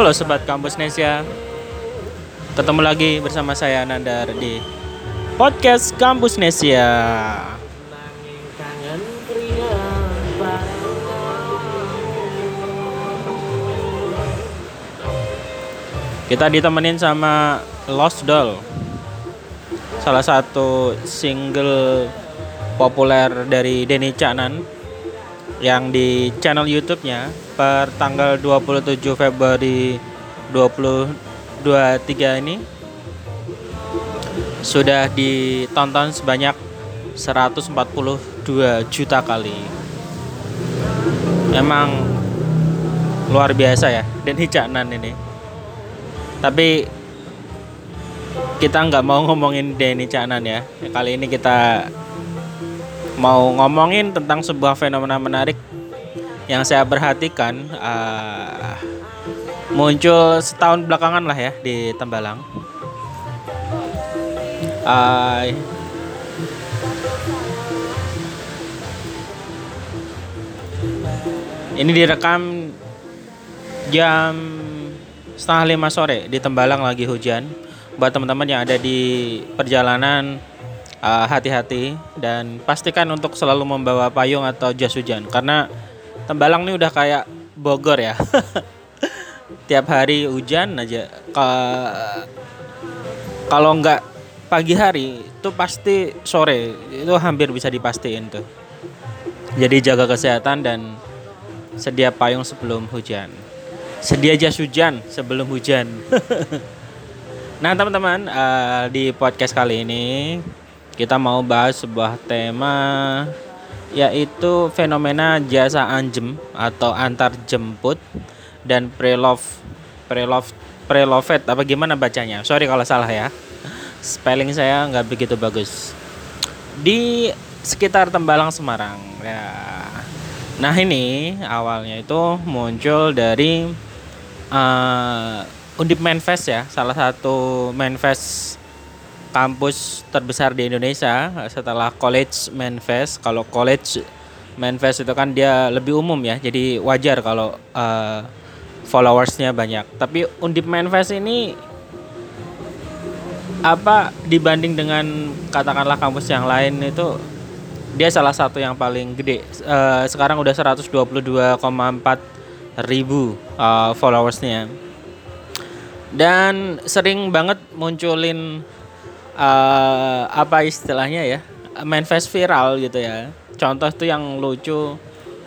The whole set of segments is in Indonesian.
Halo Sobat Kampus Nesia. Ketemu lagi bersama saya Nandar di Podcast Kampus Nesia. Kita ditemenin sama Lost Doll. Salah satu single populer dari Denny Caknan yang di channel YouTube-nya per tanggal 27 Februari 2023 ini sudah ditonton sebanyak 142 juta kali. Emang luar biasa ya dan hijanan ini. Tapi kita nggak mau ngomongin Denny Caknan ya. Kali ini kita mau ngomongin tentang sebuah fenomena menarik yang saya perhatikan uh, muncul setahun belakangan lah ya di Tembalang. Uh, ini direkam jam setengah lima sore di Tembalang lagi hujan. Buat teman-teman yang ada di perjalanan uh, hati-hati dan pastikan untuk selalu membawa payung atau jas hujan karena Tembalang ini udah kayak Bogor ya. Tiap hari hujan aja. Kalau nggak pagi hari itu pasti sore itu hampir bisa dipastiin tuh. Jadi jaga kesehatan dan sedia payung sebelum hujan. Sedia jas hujan sebelum hujan. nah teman-teman uh, di podcast kali ini kita mau bahas sebuah tema yaitu fenomena jasa anjem atau antar jemput dan pre-love pre-love pre-lovet. Apa gimana bacanya? Sorry kalau salah ya. Spelling saya nggak begitu bagus. Di sekitar Tembalang Semarang. Ya. Nah ini awalnya itu muncul dari uh, Undip Manfest ya. Salah satu manifest kampus terbesar di Indonesia setelah College Manfest. Kalau College Manfest itu kan dia lebih umum ya, jadi wajar kalau uh, followersnya banyak. Tapi Undip Manfest ini apa dibanding dengan katakanlah kampus yang lain itu dia salah satu yang paling gede. Uh, sekarang udah 122,4 ribu uh, followersnya. Dan sering banget munculin uh, apa istilahnya ya manifest viral gitu ya. Contoh tuh yang lucu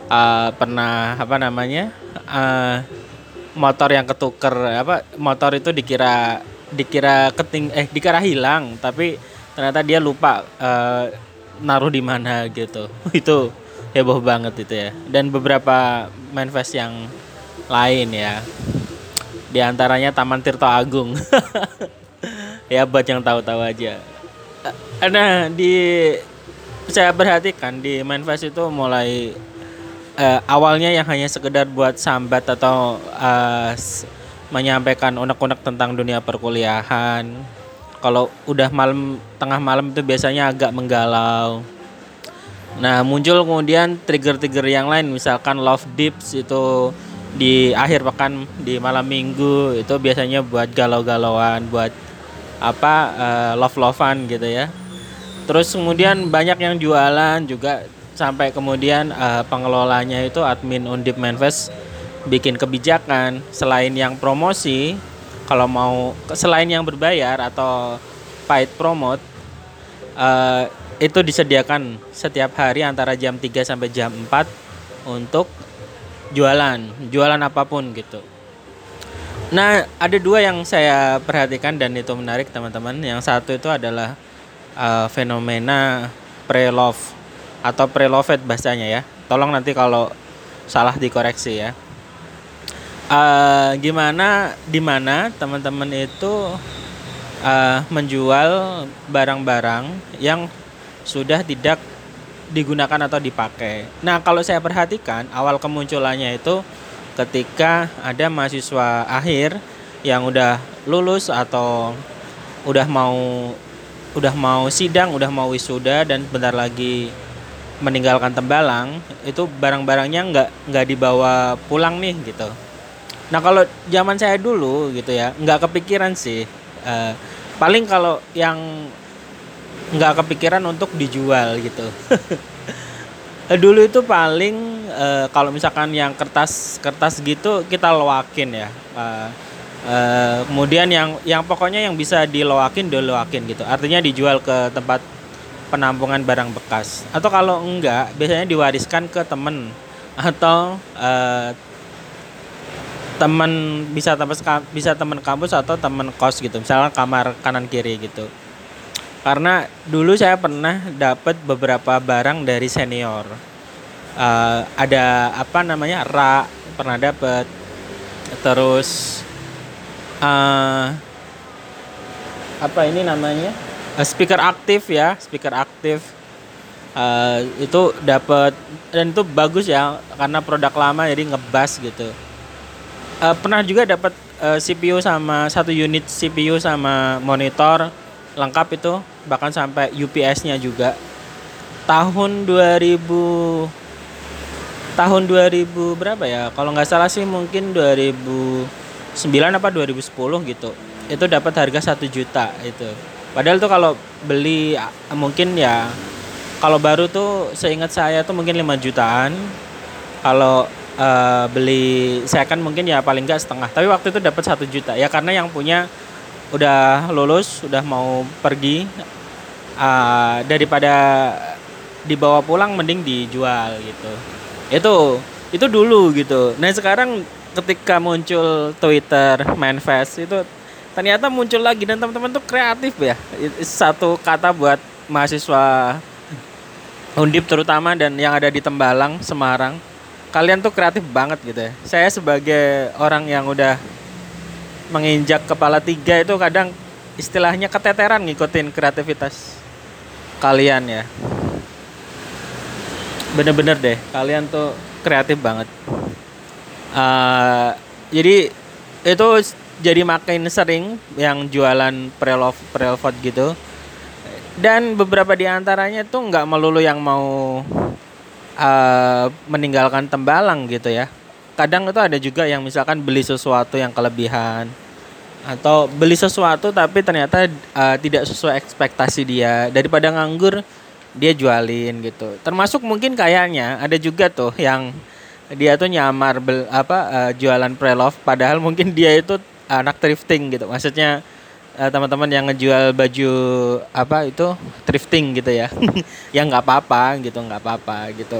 uh, pernah apa namanya uh, motor yang ketuker apa motor itu dikira dikira keting eh dikira hilang tapi ternyata dia lupa uh, naruh di mana gitu. Itu heboh banget itu ya. Dan beberapa manifest yang lain ya. Di antaranya Taman Tirto Agung ya buat yang tahu-tahu aja. Nah di saya perhatikan di manifest itu mulai uh, awalnya yang hanya sekedar buat sambat atau uh, menyampaikan unek-unek tentang dunia perkuliahan. Kalau udah malam tengah malam itu biasanya agak menggalau. Nah muncul kemudian trigger-trigger yang lain misalkan love dips itu di akhir pekan di malam minggu itu biasanya buat galau-galauan buat apa uh, love lovean gitu ya. Terus kemudian banyak yang jualan juga sampai kemudian uh, pengelolanya itu admin Undip Manfest bikin kebijakan selain yang promosi kalau mau selain yang berbayar atau paid promote uh, itu disediakan setiap hari antara jam 3 sampai jam 4 untuk jualan jualan apa pun gitu Nah, ada dua yang saya perhatikan dan itu menarik teman-teman. Yang satu itu adalah uh, fenomena pre-love atau pre-loved bahasanya ya. Tolong nanti kalau salah dikoreksi ya. Uh, gimana di mana teman-teman itu uh, menjual barang-barang yang sudah tidak digunakan atau dipakai. Nah, kalau saya perhatikan awal kemunculannya itu ketika ada mahasiswa akhir yang udah lulus atau udah mau udah mau sidang, udah mau wisuda dan bentar lagi meninggalkan Tembalang, itu barang-barangnya nggak nggak dibawa pulang nih gitu. Nah kalau zaman saya dulu gitu ya nggak kepikiran sih. Uh, paling kalau yang nggak kepikiran untuk dijual gitu. dulu itu paling uh, kalau misalkan yang kertas kertas gitu kita loakin ya. Uh, uh, kemudian yang yang pokoknya yang bisa diloakin diloakin gitu. Artinya dijual ke tempat penampungan barang bekas. Atau kalau enggak biasanya diwariskan ke temen atau uh, teman bisa teman bisa teman kampus atau teman kos gitu misalnya kamar kanan kiri gitu karena dulu saya pernah dapat beberapa barang dari senior uh, ada apa namanya ra pernah dapat terus uh, apa ini namanya? Uh, speaker aktif ya speaker aktif. Uh, itu dapat dan itu bagus ya karena produk lama jadi ngebas gitu. Uh, pernah juga dapat uh, CPU sama satu unit CPU sama monitor lengkap itu bahkan sampai UPS-nya juga. Tahun 2000 tahun 2000 berapa ya? Kalau nggak salah sih mungkin 2009 apa 2010 gitu. Itu dapat harga satu juta itu. Padahal tuh kalau beli mungkin ya kalau baru tuh seingat saya tuh mungkin 5 jutaan. Kalau uh, beli second mungkin ya paling enggak setengah. Tapi waktu itu dapat satu juta. Ya karena yang punya udah lulus udah mau pergi uh, daripada dibawa pulang mending dijual gitu itu itu dulu gitu nah sekarang ketika muncul Twitter manifest itu ternyata muncul lagi dan teman-teman tuh kreatif ya satu kata buat mahasiswa Undip terutama dan yang ada di Tembalang Semarang kalian tuh kreatif banget gitu ya. Saya sebagai orang yang udah menginjak kepala tiga itu kadang istilahnya keteteran ngikutin kreativitas kalian ya. Bener-bener deh, kalian tuh kreatif banget. Uh, jadi itu jadi makin sering yang jualan prelove prelove gitu. Dan beberapa di antaranya tuh nggak melulu yang mau uh, meninggalkan tembalang gitu ya. Kadang itu ada juga yang misalkan beli sesuatu yang kelebihan atau beli sesuatu tapi ternyata uh, tidak sesuai ekspektasi dia daripada nganggur dia jualin gitu. Termasuk mungkin kayaknya ada juga tuh yang dia tuh nyamar bel, apa uh, jualan pre-love padahal mungkin dia itu anak thrifting gitu. Maksudnya uh, teman-teman yang ngejual baju apa itu thrifting gitu ya yang nggak apa-apa gitu nggak apa-apa gitu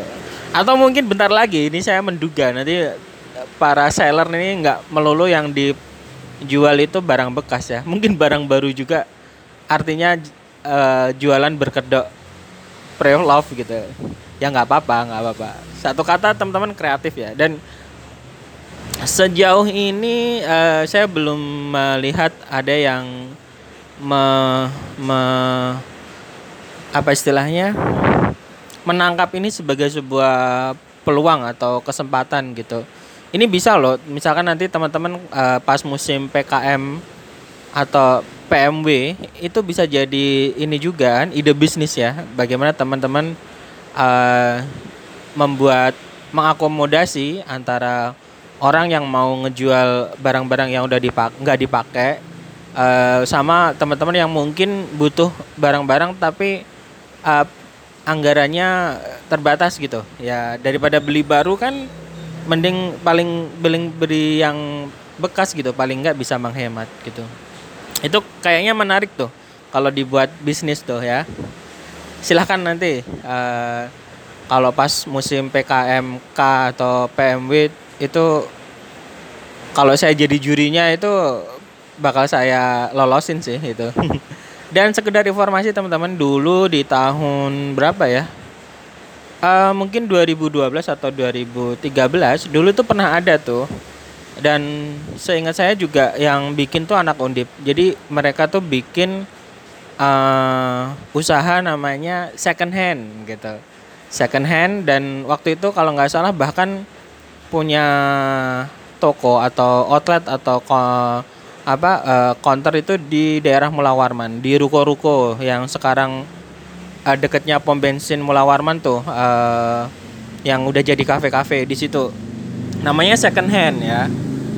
atau mungkin bentar lagi ini saya menduga nanti para seller ini nggak melulu yang dijual itu barang bekas ya mungkin barang baru juga artinya uh, jualan berkedok pre-love gitu. Ya nggak apa-apa nggak apa-apa. Satu kata teman-teman kreatif ya. Dan Sejauh ini uh, saya belum melihat ada yang me, me apa istilahnya menangkap ini sebagai sebuah peluang atau kesempatan gitu. Ini bisa loh, misalkan nanti teman-teman uh, pas musim PKM atau PMW itu bisa jadi ini juga kan ide bisnis ya. Bagaimana teman-teman uh, membuat mengakomodasi antara orang yang mau ngejual barang-barang yang udah dipak nggak dipakai uh, sama teman-teman yang mungkin butuh barang-barang tapi uh, anggarannya terbatas gitu ya daripada beli baru kan mending paling beli beli yang bekas gitu paling nggak bisa menghemat gitu itu kayaknya menarik tuh kalau dibuat bisnis tuh ya silahkan nanti uh, kalau pas musim PKMK atau PMW itu kalau saya jadi jurinya itu bakal saya lolosin sih itu. Dan sekedar informasi teman-teman dulu di tahun berapa ya? Uh, mungkin 2012 atau 2013 dulu tuh pernah ada tuh dan seingat saya juga yang bikin tuh anak undip. Jadi mereka tuh bikin uh, usaha namanya second hand gitu. Second hand dan waktu itu kalau nggak salah bahkan punya toko atau outlet atau ko, apa uh, counter itu di daerah Mulawarman di ruko-ruko yang sekarang uh, deketnya pom bensin Mulawarman tuh uh, yang udah jadi kafe-kafe di situ namanya second hand ya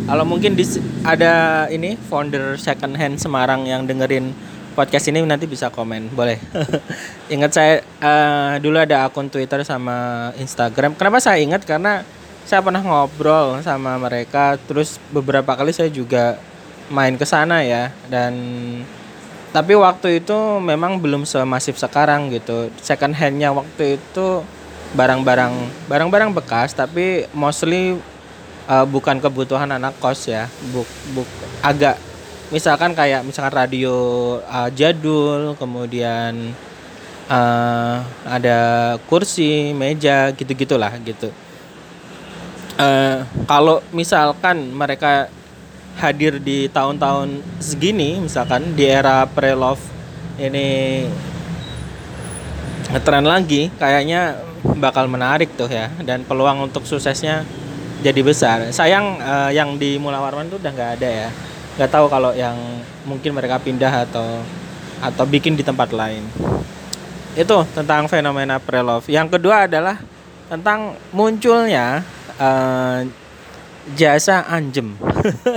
Kalau mungkin di, ada ini founder second hand Semarang yang dengerin podcast ini nanti bisa komen, boleh. ingat saya uh, dulu ada akun Twitter sama Instagram. Kenapa saya ingat karena saya pernah ngobrol sama mereka, terus beberapa kali saya juga main ke sana ya dan tapi waktu itu memang belum semasif sekarang gitu. Second handnya waktu itu barang-barang barang-barang bekas tapi mostly uh, bukan kebutuhan anak kos ya. Buk buk agak misalkan kayak misalkan radio uh, jadul kemudian uh, ada kursi meja gitu gitulah gitu. Uh, kalau misalkan mereka hadir di tahun-tahun segini misalkan di era pre-love ini ngetren lagi kayaknya bakal menarik tuh ya. Dan peluang untuk suksesnya jadi besar. Sayang uh, yang di Mula Warman tuh udah nggak ada ya. Nggak tahu kalau yang mungkin mereka pindah atau atau bikin di tempat lain. Itu tentang fenomena pre-love. Yang kedua adalah tentang munculnya uh, jasa anjem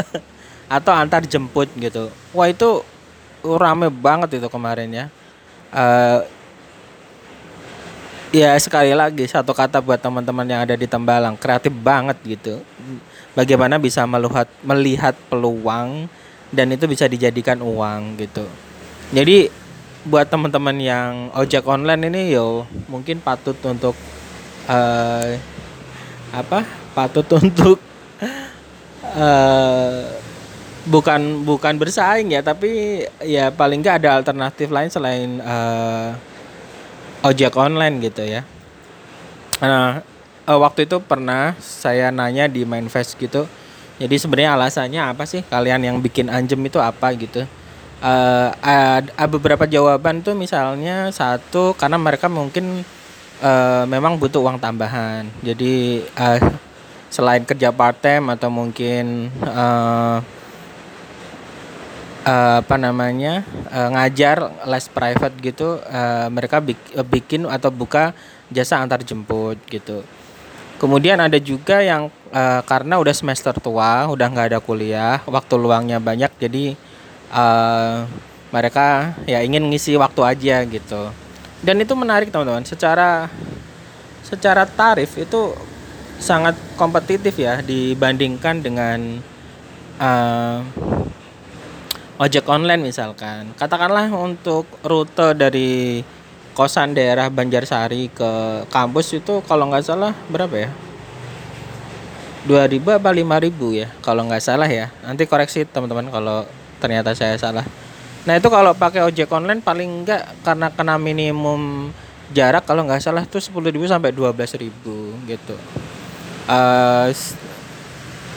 atau antar jemput gitu. Wah itu rame banget itu kemarin ya. Uh, ya sekali lagi satu kata buat teman-teman yang ada di Tembalang kreatif banget gitu. Bagaimana bisa melihat melihat peluang dan itu bisa dijadikan uang gitu. Jadi buat teman-teman yang ojek online ini yo mungkin patut untuk uh, apa? Patut untuk uh, bukan bukan bersaing ya tapi ya paling nggak ada alternatif lain selain uh, ojek online gitu ya. Nah, uh, waktu itu pernah saya nanya di Mindfest gitu. Jadi sebenarnya alasannya apa sih kalian yang bikin anjem itu apa gitu? Uh, ada beberapa jawaban tuh misalnya satu karena mereka mungkin uh, memang butuh uang tambahan. Jadi uh, selain kerja part time atau mungkin uh, uh, apa namanya uh, ngajar les private gitu uh, mereka bik, bikin atau buka jasa antar jemput gitu. Kemudian ada juga yang uh, karena udah semester tua udah nggak ada kuliah waktu luangnya banyak jadi uh, mereka ya ingin ngisi waktu aja gitu. Dan itu menarik teman-teman. Secara secara tarif itu sangat kompetitif ya dibandingkan dengan uh, ojek online misalkan. Katakanlah untuk rute dari kosan daerah Banjarsari ke kampus itu kalau nggak salah berapa ya? 2000 apa 5000 ya kalau nggak salah ya. Nanti koreksi teman-teman kalau ternyata saya salah. Nah itu kalau pakai ojek online paling nggak karena kena minimum jarak kalau nggak salah tuh 10.000 sampai 12.000 gitu. Uh,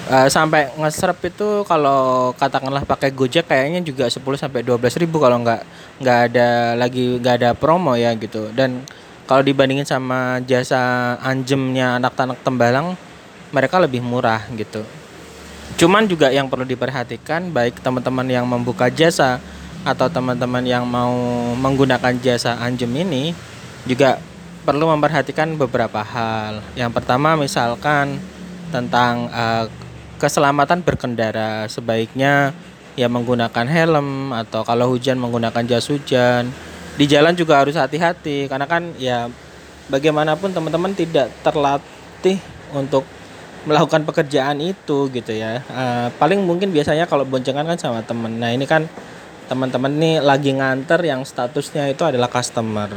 uh, sampai ngeserap itu kalau katakanlah pakai Gojek kayaknya juga 10 sampai 12 ribu kalau nggak nggak ada lagi nggak ada promo ya gitu. Dan kalau dibandingin sama jasa anjemnya anak-anak tembalang mereka lebih murah gitu. Cuman juga yang perlu diperhatikan baik teman-teman yang membuka jasa atau teman-teman yang mau menggunakan jasa anjem ini juga perlu memperhatikan beberapa hal. Yang pertama misalkan tentang uh, keselamatan berkendara. Sebaiknya ya menggunakan helm atau kalau hujan menggunakan jas hujan. Di jalan juga harus hati-hati karena kan ya bagaimanapun teman-teman tidak terlatih untuk melakukan pekerjaan itu gitu ya. Uh, paling mungkin biasanya kalau boncengan kan sama temen. Nah ini kan teman-teman nih lagi nganter yang statusnya itu adalah customer.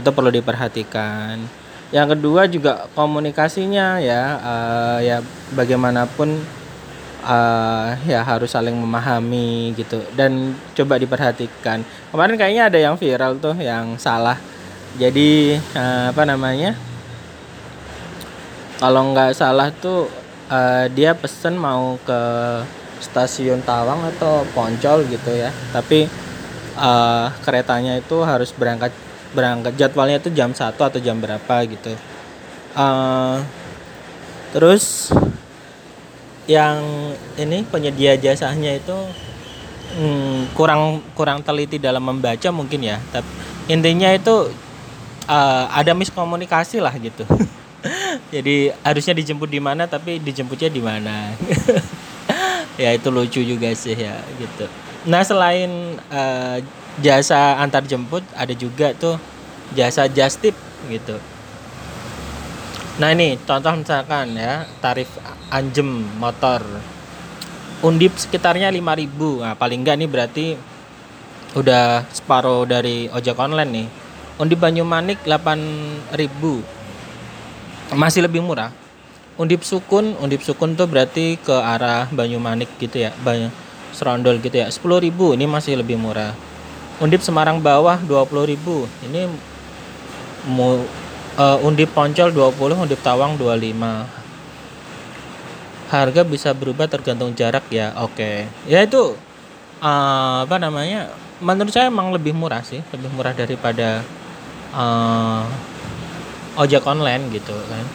Itu perlu diperhatikan yang kedua juga komunikasinya ya uh, ya bagaimanapun uh, ya harus saling memahami gitu. Dan coba diperhatikan. Kemarin kayaknya ada yang viral tuh yang salah. Jadi uh, apa namanya? Kalau nggak salah tuh uh, dia pesen mau ke stasiun Tawang atau Poncol gitu ya. Tapi uh, keretanya itu harus berangkat berangkat jadwalnya itu jam satu atau jam berapa gitu. Uh, terus yang ini penyedia jasanya itu hmm, kurang kurang teliti dalam membaca mungkin ya tapi intinya itu uh, ada miskomunikasi lah gitu. Jadi harusnya dijemput di mana tapi dijemputnya di mana. Ya itu lucu juga sih ya gitu nah selain uh, jasa antar jemput ada juga tuh jasa just tip gitu. Nah ini contoh misalkan ya tarif anjem motor. Undip sekitarnya 5000 nah paling enggak nih berarti udah separuh dari ojek online nih. Undip Banyumanik 8000 masih lebih murah. Undip sukun undip sukun tuh berarti ke arah Banyumanik gitu ya banyak serondol gitu ya. 10.000 ini masih lebih murah. Undip Semarang bawah 20.000 ini mau uh, undip Poncol 20 undip Tawang 25 harga bisa berubah tergantung jarak ya oke. Okay. ya itu uh, apa namanya menurut saya emang lebih murah sih lebih murah daripada uh, ojek online gitu kan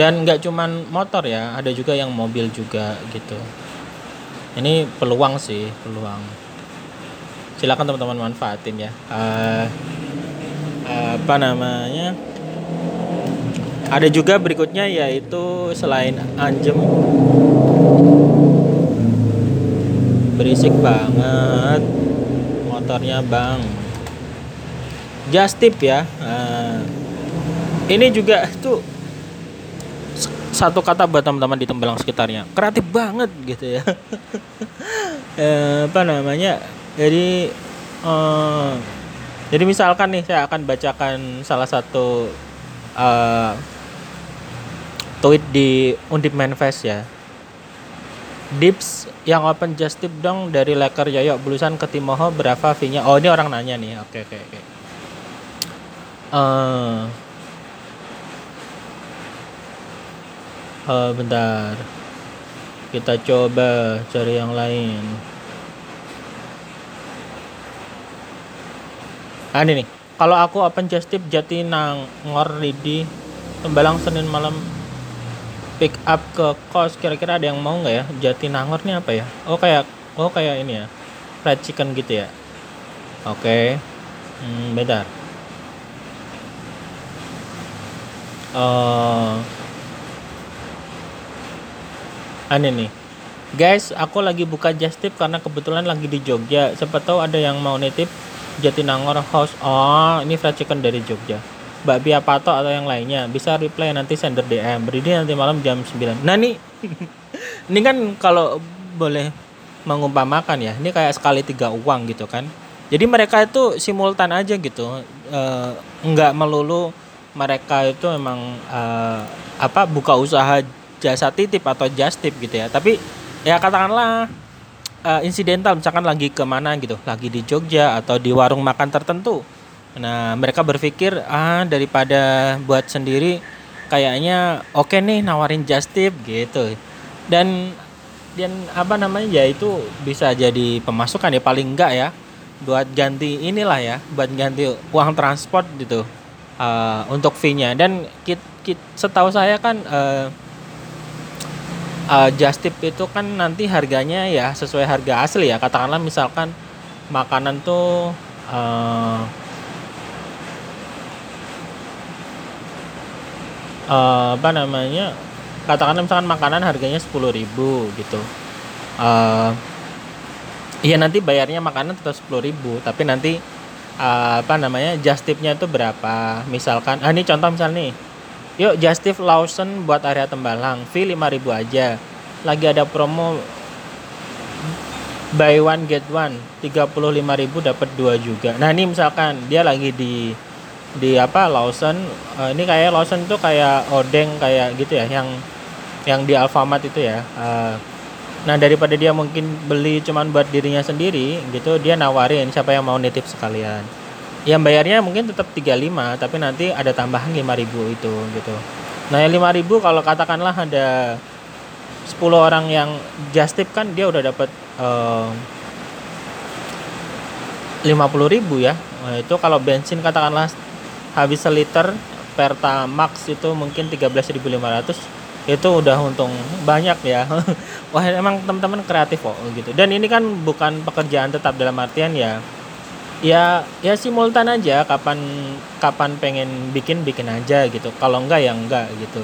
dan nggak cuman motor ya ada juga yang mobil juga gitu. Ini peluang sih peluang. Silakan teman-teman manfaatin ya. Uh, apa namanya? Ada juga berikutnya yaitu selain anjem. Berisik banget motornya bang. Just tip ya uh, ini juga tuh satu kata buat teman-teman di Tembelang sekitarnya kreatif banget gitu ya e, apa namanya jadi uh, jadi misalkan nih saya akan bacakan salah satu uh, tweet di Undip Manifest ya Dips yang open just tip dong dari leker Yoyo bulusan ke Timoho berapa fee-nya? Oh ini orang nanya nih. Oke oke oke. Uh, uh, bentar. Kita coba cari yang lain. Nah ini nih. Kalau aku open just tip jati nangor di tembalang senin malam pick up ke kos kira-kira ada yang mau nggak ya? Jati nangor nih apa ya? Oh kayak oh kayak ini ya. Fried chicken gitu ya? Oke. Okay. hmm, bentar. Uh, aneh nih. Guys aku lagi buka just tip karena kebetulan lagi di Jogja. Siapa tahu ada yang mau nitip Jatinangor House. Oh ini fried chicken dari Jogja. Bakpia patok atau yang lainnya. Bisa reply nanti sender DM berdiri nanti malam jam 9 nah nih ini kan kalau boleh mengumpamakan ya ini kayak sekali tiga uang gitu kan. Jadi mereka itu simultan aja gitu. E, melulu mereka itu memang e, apa buka usaha jasa titip atau just tip gitu ya. Tapi ya katakanlah uh, insidental misalkan lagi ke mana gitu lagi di Jogja atau di warung makan tertentu. Nah mereka berpikir ah daripada buat sendiri kayaknya oke okay nih nawarin just tip gitu. Dan dan apa namanya ya itu bisa jadi pemasukan ya paling enggak ya buat ganti inilah ya buat ganti uang transport gitu uh, untuk fee-nya. Dan kit, kit setahu saya kan uh, uh, just tip itu kan nanti harganya ya sesuai harga asli ya. Katakanlah misalkan makanan tuh uh, uh, apa namanya katakanlah misalkan makanan harganya 10.000 gitu. Uh, nanti bayarnya makanan tetap 10.000 tapi nanti uh, apa namanya just tipnya itu berapa? Misalkan ah ini contoh misal nih Yuk Justif Lawson buat area Tembalang, fee 5000 aja. Lagi ada promo buy one get one 35.000 dapat dua juga. Nah, ini misalkan dia lagi di di apa Lawson uh, ini kayak Lawson tuh kayak odeng kayak gitu ya yang yang di Alfamart itu ya. Uh, nah, daripada dia mungkin beli cuman buat dirinya sendiri gitu, dia nawarin siapa yang mau nitip sekalian yang bayarnya mungkin tetap 35 tapi nanti ada tambahan 5000 itu gitu. Nah yang 5000 kalau katakanlah ada 10 orang yang just tip kan dia udah dapat uh, 50.000 ya. Nah, itu kalau bensin katakanlah habis seliter Pertamax itu mungkin 13.500 itu udah untung banyak ya. Wah emang teman-teman kreatif kok gitu. Dan ini kan bukan pekerjaan tetap dalam artian ya ya ya simultan aja kapan kapan pengen bikin bikin aja gitu. Kalau enggak ya enggak gitu.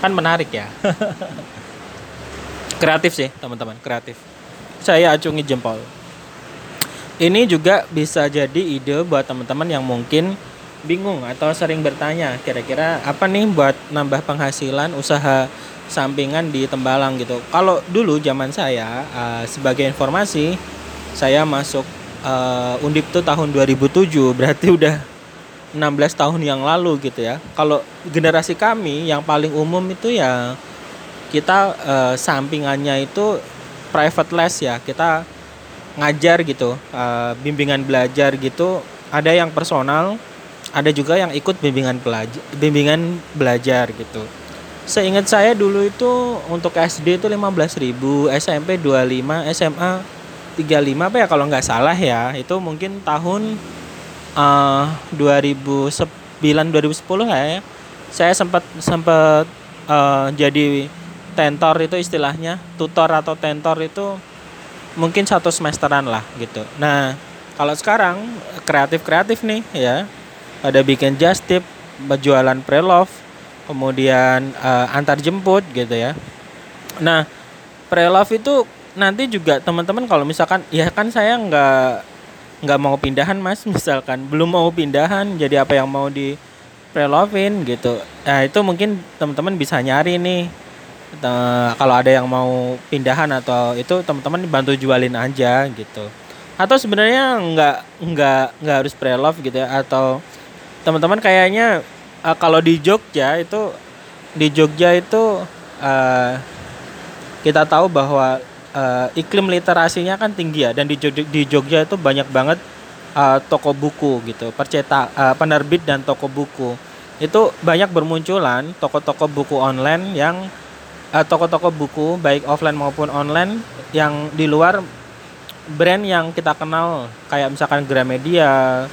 Kan menarik ya. Kreatif sih teman-teman kreatif. Saya acungi jempol. Ini juga bisa jadi ide buat teman-teman yang mungkin bingung atau sering bertanya kira-kira apa nih buat nambah penghasilan usaha sampingan di Tembalang gitu. Kalau dulu zaman saya uh, sebagai informasi saya masuk uh, Undip tuh tahun 2007 berarti udah 16 tahun yang lalu gitu ya. Kalau generasi kami yang paling umum itu ya kita uh, sampingannya itu private les ya. Kita ngajar gitu, uh, bimbingan belajar gitu. Ada yang personal, ada juga yang ikut bimbingan belajar bimbingan belajar gitu seingat saya dulu itu untuk SD itu 15.000 SMP 25 SMA 35 apa ya kalau nggak salah ya itu mungkin tahun uh, 2009 2010 ya. Saya sempat sempat uh, jadi tentor itu istilahnya tutor atau tentor itu mungkin satu semesteran lah gitu. Nah kalau sekarang kreatif kreatif nih ya ada bikin just tip berjualan pre-love kemudian uh, antar jemput gitu ya. Nah pre-love itu nanti juga teman-teman kalau misalkan ya kan saya nggak nggak mau pindahan mas. Misalkan belum mau pindahan jadi apa yang mau di prelovin gitu. Nah itu mungkin teman-teman bisa nyari nih. Kalau ada yang mau pindahan atau itu teman-teman bantu jualin aja gitu. Atau sebenarnya nggak nggak nggak harus pre-love gitu ya. Atau teman-teman kayaknya uh, kalau di Jogja itu di Jogja itu uh, kita tahu bahwa uh, iklim literasinya kan tinggi ya dan di Jogja, di Jogja itu banyak banget uh, toko buku gitu percetak uh, penerbit dan toko buku itu banyak bermunculan toko-toko buku online yang toko-toko buku baik offline maupun online yang di luar brand yang kita kenal kayak misalkan Gramedia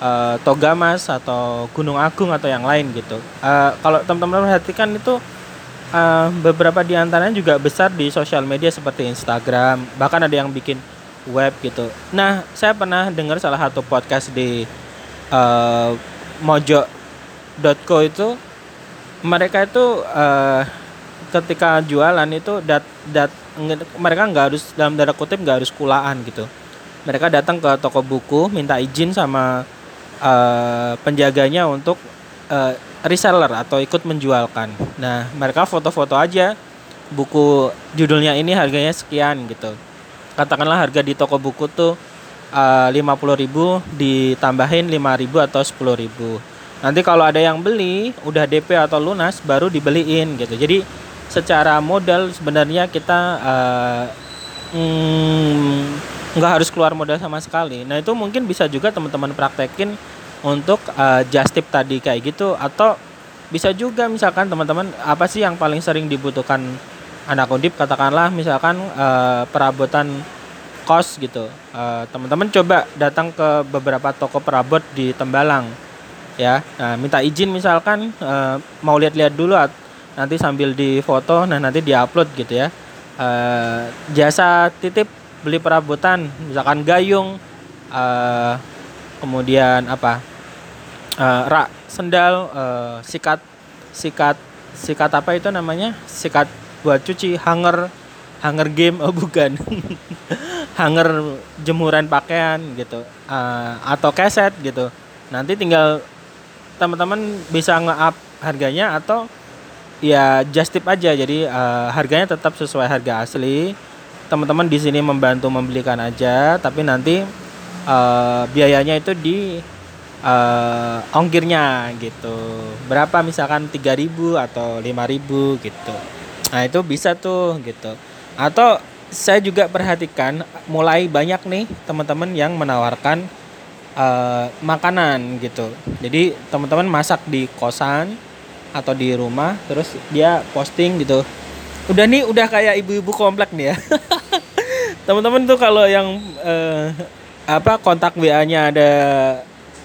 uh, Togamas atau Gunung Agung atau yang lain gitu. Uh, kalau teman-teman perhatikan itu uh, beberapa di antaranya juga besar di sosial media seperti Instagram, bahkan ada yang bikin web gitu. Nah, saya pernah dengar salah satu podcast di uh, mojo.co itu mereka itu uh, ketika jualan itu dat dat mereka nggak harus dalam tanda kutip nggak harus kulaan gitu mereka datang ke toko buku minta izin sama uh, penjaganya untuk uh, reseller atau ikut menjualkan. Nah, mereka foto-foto aja buku judulnya ini harganya sekian gitu. Katakanlah harga di toko buku tuh uh, ribu ditambahin 5.000 atau 10.000. Nanti kalau ada yang beli udah DP atau lunas baru dibeliin gitu. Jadi secara modal sebenarnya kita uh, mm, harus keluar modal sama sekali. Nah itu mungkin bisa juga teman-teman praktekin untuk uh, just tip tadi kayak gitu atau bisa juga misalkan teman-teman apa sih yang paling sering dibutuhkan anak undip? Katakanlah misalkan uh, perabotan kos gitu. Uh, teman-teman coba datang ke beberapa toko perabot di Tembalang ya. Nah, minta izin misalkan uh, mau lihat-lihat dulu nanti sambil di foto nah nanti diupload gitu ya. Uh, jasa titip beli perabotan misalkan gayung uh, kemudian apa uh, rak sendal uh, sikat sikat sikat apa itu namanya? Sikat buat cuci hanger hanger game oh bukan. Hanger jemuran pakaian gitu. Uh, atau keset gitu. Nanti tinggal teman-teman bisa nge-up harganya atau ya just tip aja. Jadi uh, harganya tetap sesuai harga asli. Teman-teman di sini membantu membelikan aja tapi nanti uh, biayanya itu di uh, ongkirnya gitu. Berapa misalkan 3000 atau 5000 gitu. Nah itu bisa tuh gitu. Atau saya juga perhatikan mulai banyak nih teman-teman yang menawarkan uh, makanan gitu. Jadi teman-teman masak di kosan atau di rumah terus dia posting gitu. Udah nih udah kayak ibu-ibu komplek nih ya. Teman-teman tuh kalau yang uh, apa kontak WA-nya ada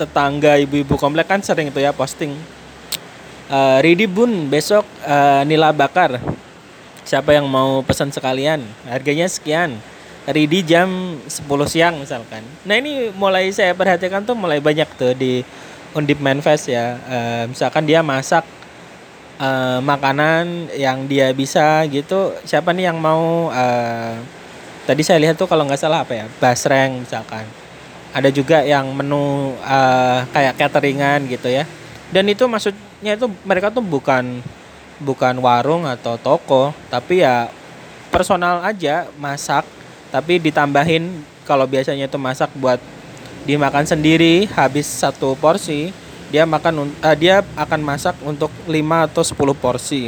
tetangga ibu-ibu komplek kan sering itu ya posting. Uh, Ridi Bun besok uh, nila bakar. Siapa yang mau pesan sekalian? Harganya sekian. Ridi jam 10 siang misalkan. Nah ini mulai saya perhatikan tuh mulai banyak tuh di Undip Manfest ya. Uh, misalkan dia masak uh, makanan yang dia bisa gitu. Siapa nih yang mau uh, tadi saya lihat tuh kalau nggak salah apa ya? Basreng misalkan ada juga yang menu uh, kayak cateringan gitu ya. Dan itu maksudnya itu mereka tuh bukan bukan warung atau toko tapi ya personal aja masak. Tapi ditambahin kalau biasanya itu masak buat dimakan sendiri habis satu porsi dia makan uh, dia akan masak untuk 5 atau 10 porsi.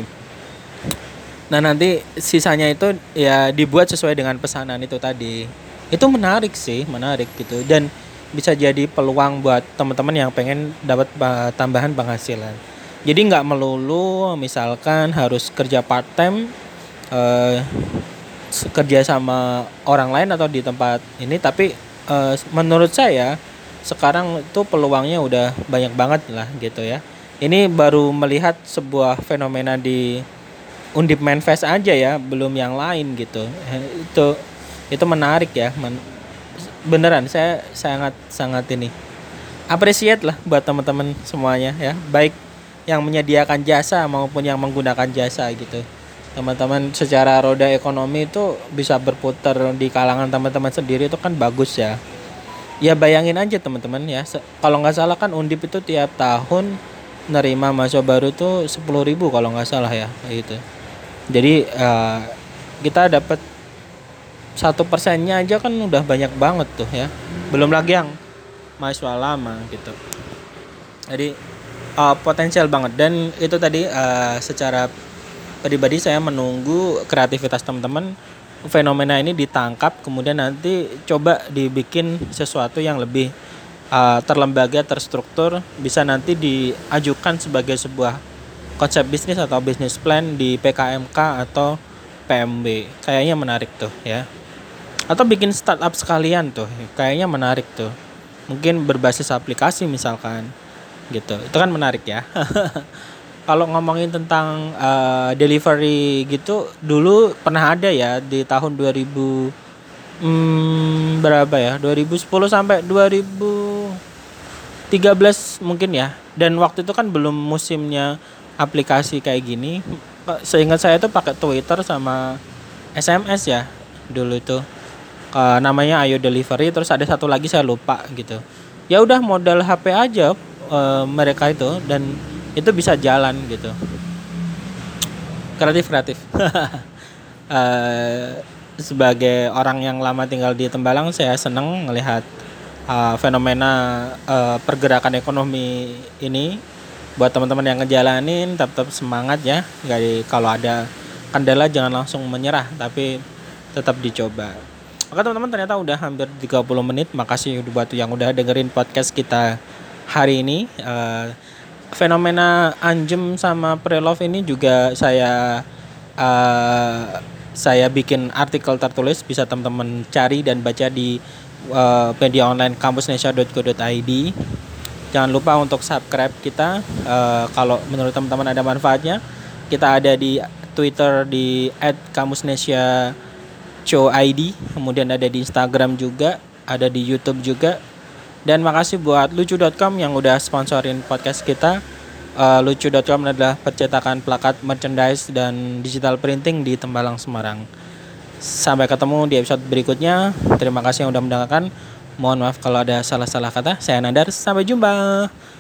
Nah nanti sisanya itu ya dibuat sesuai dengan pesanan itu tadi itu menarik sih menarik gitu. Dan bisa jadi peluang buat teman-teman yang pengen dapat tambahan penghasilan. Jadi nggak melulu misalkan harus kerja part time uh, kerja sama orang lain atau di tempat ini tapi uh, menurut saya sekarang itu peluangnya udah banyak banget lah gitu ya. Ini baru melihat sebuah fenomena di Undip Manfest aja ya belum yang lain gitu. Itu itu menarik ya Men. Beneran saya sangat sangat ini appreciate lah buat teman-teman semuanya ya. Baik yang menyediakan jasa maupun yang menggunakan jasa gitu. Teman-teman secara roda ekonomi itu bisa berputar di kalangan teman-teman sendiri itu kan bagus ya. Ya bayangin aja teman-teman ya kalau nggak salah kan undip itu tiap tahun nerima mahasiswa baru tuh sepuluh ribu kalau nggak salah ya gitu. Jadi uh, kita dapat satu persennya aja kan udah banyak banget tuh ya. Belum lagi yang mahasiswa lama gitu. Jadi uh, potensial banget. Dan itu tadi uh, secara pribadi saya menunggu kreativitas teman-teman fenomena ini ditangkap kemudian nanti coba dibikin sesuatu yang lebih uh, terlembaga terstruktur bisa nanti diajukan sebagai sebuah konsep bisnis atau bisnis plan di PKMK atau PMB kayaknya menarik tuh ya atau bikin startup sekalian tuh kayaknya menarik tuh. Mungkin berbasis aplikasi misalkan gitu. Itu kan menarik ya. Kalau ngomongin tentang uh, delivery gitu dulu pernah ada ya di tahun 2000 hmm, berapa ya? 2010 sampai 2013 mungkin ya. Dan waktu itu kan belum musimnya aplikasi kayak gini. Seingat saya itu pakai Twitter sama SMS ya dulu itu uh, namanya Ayo Delivery terus ada satu lagi saya lupa gitu. Ya udah modal HP aja uh, mereka itu dan itu bisa jalan gitu. Kreatif kreatif. Uh, sebagai orang yang lama tinggal di Tembalang saya seneng melihat uh, fenomena uh, pergerakan ekonomi ini. Buat teman-teman yang ngejalanin tetap semangat ya. Nggak kalau ada kendala jangan langsung menyerah tapi tetap dicoba oke teman-teman ternyata udah hampir 30 menit makasih buat yang udah dengerin podcast kita hari ini uh, fenomena anjem sama prelove ini juga saya uh, saya bikin artikel tertulis bisa teman-teman cari dan baca di uh, media online kampusnesia.co.id. Jangan lupa untuk subscribe kita uh, kalau menurut teman-teman ada manfaatnya. Kita ada di Twitter di @kamusnesia_co_id, kemudian ada di Instagram juga, ada di YouTube juga dan makasih buat lucu.com yang udah sponsorin podcast kita. Uh, lucu.com adalah percetakan plakat, merchandise, dan digital printing di Tembalang, Semarang. Sampai ketemu di episode berikutnya. Terima kasih yang udah mendengarkan. Mohon maaf kalau ada salah-salah kata. Saya Nadar. Sampai jumpa.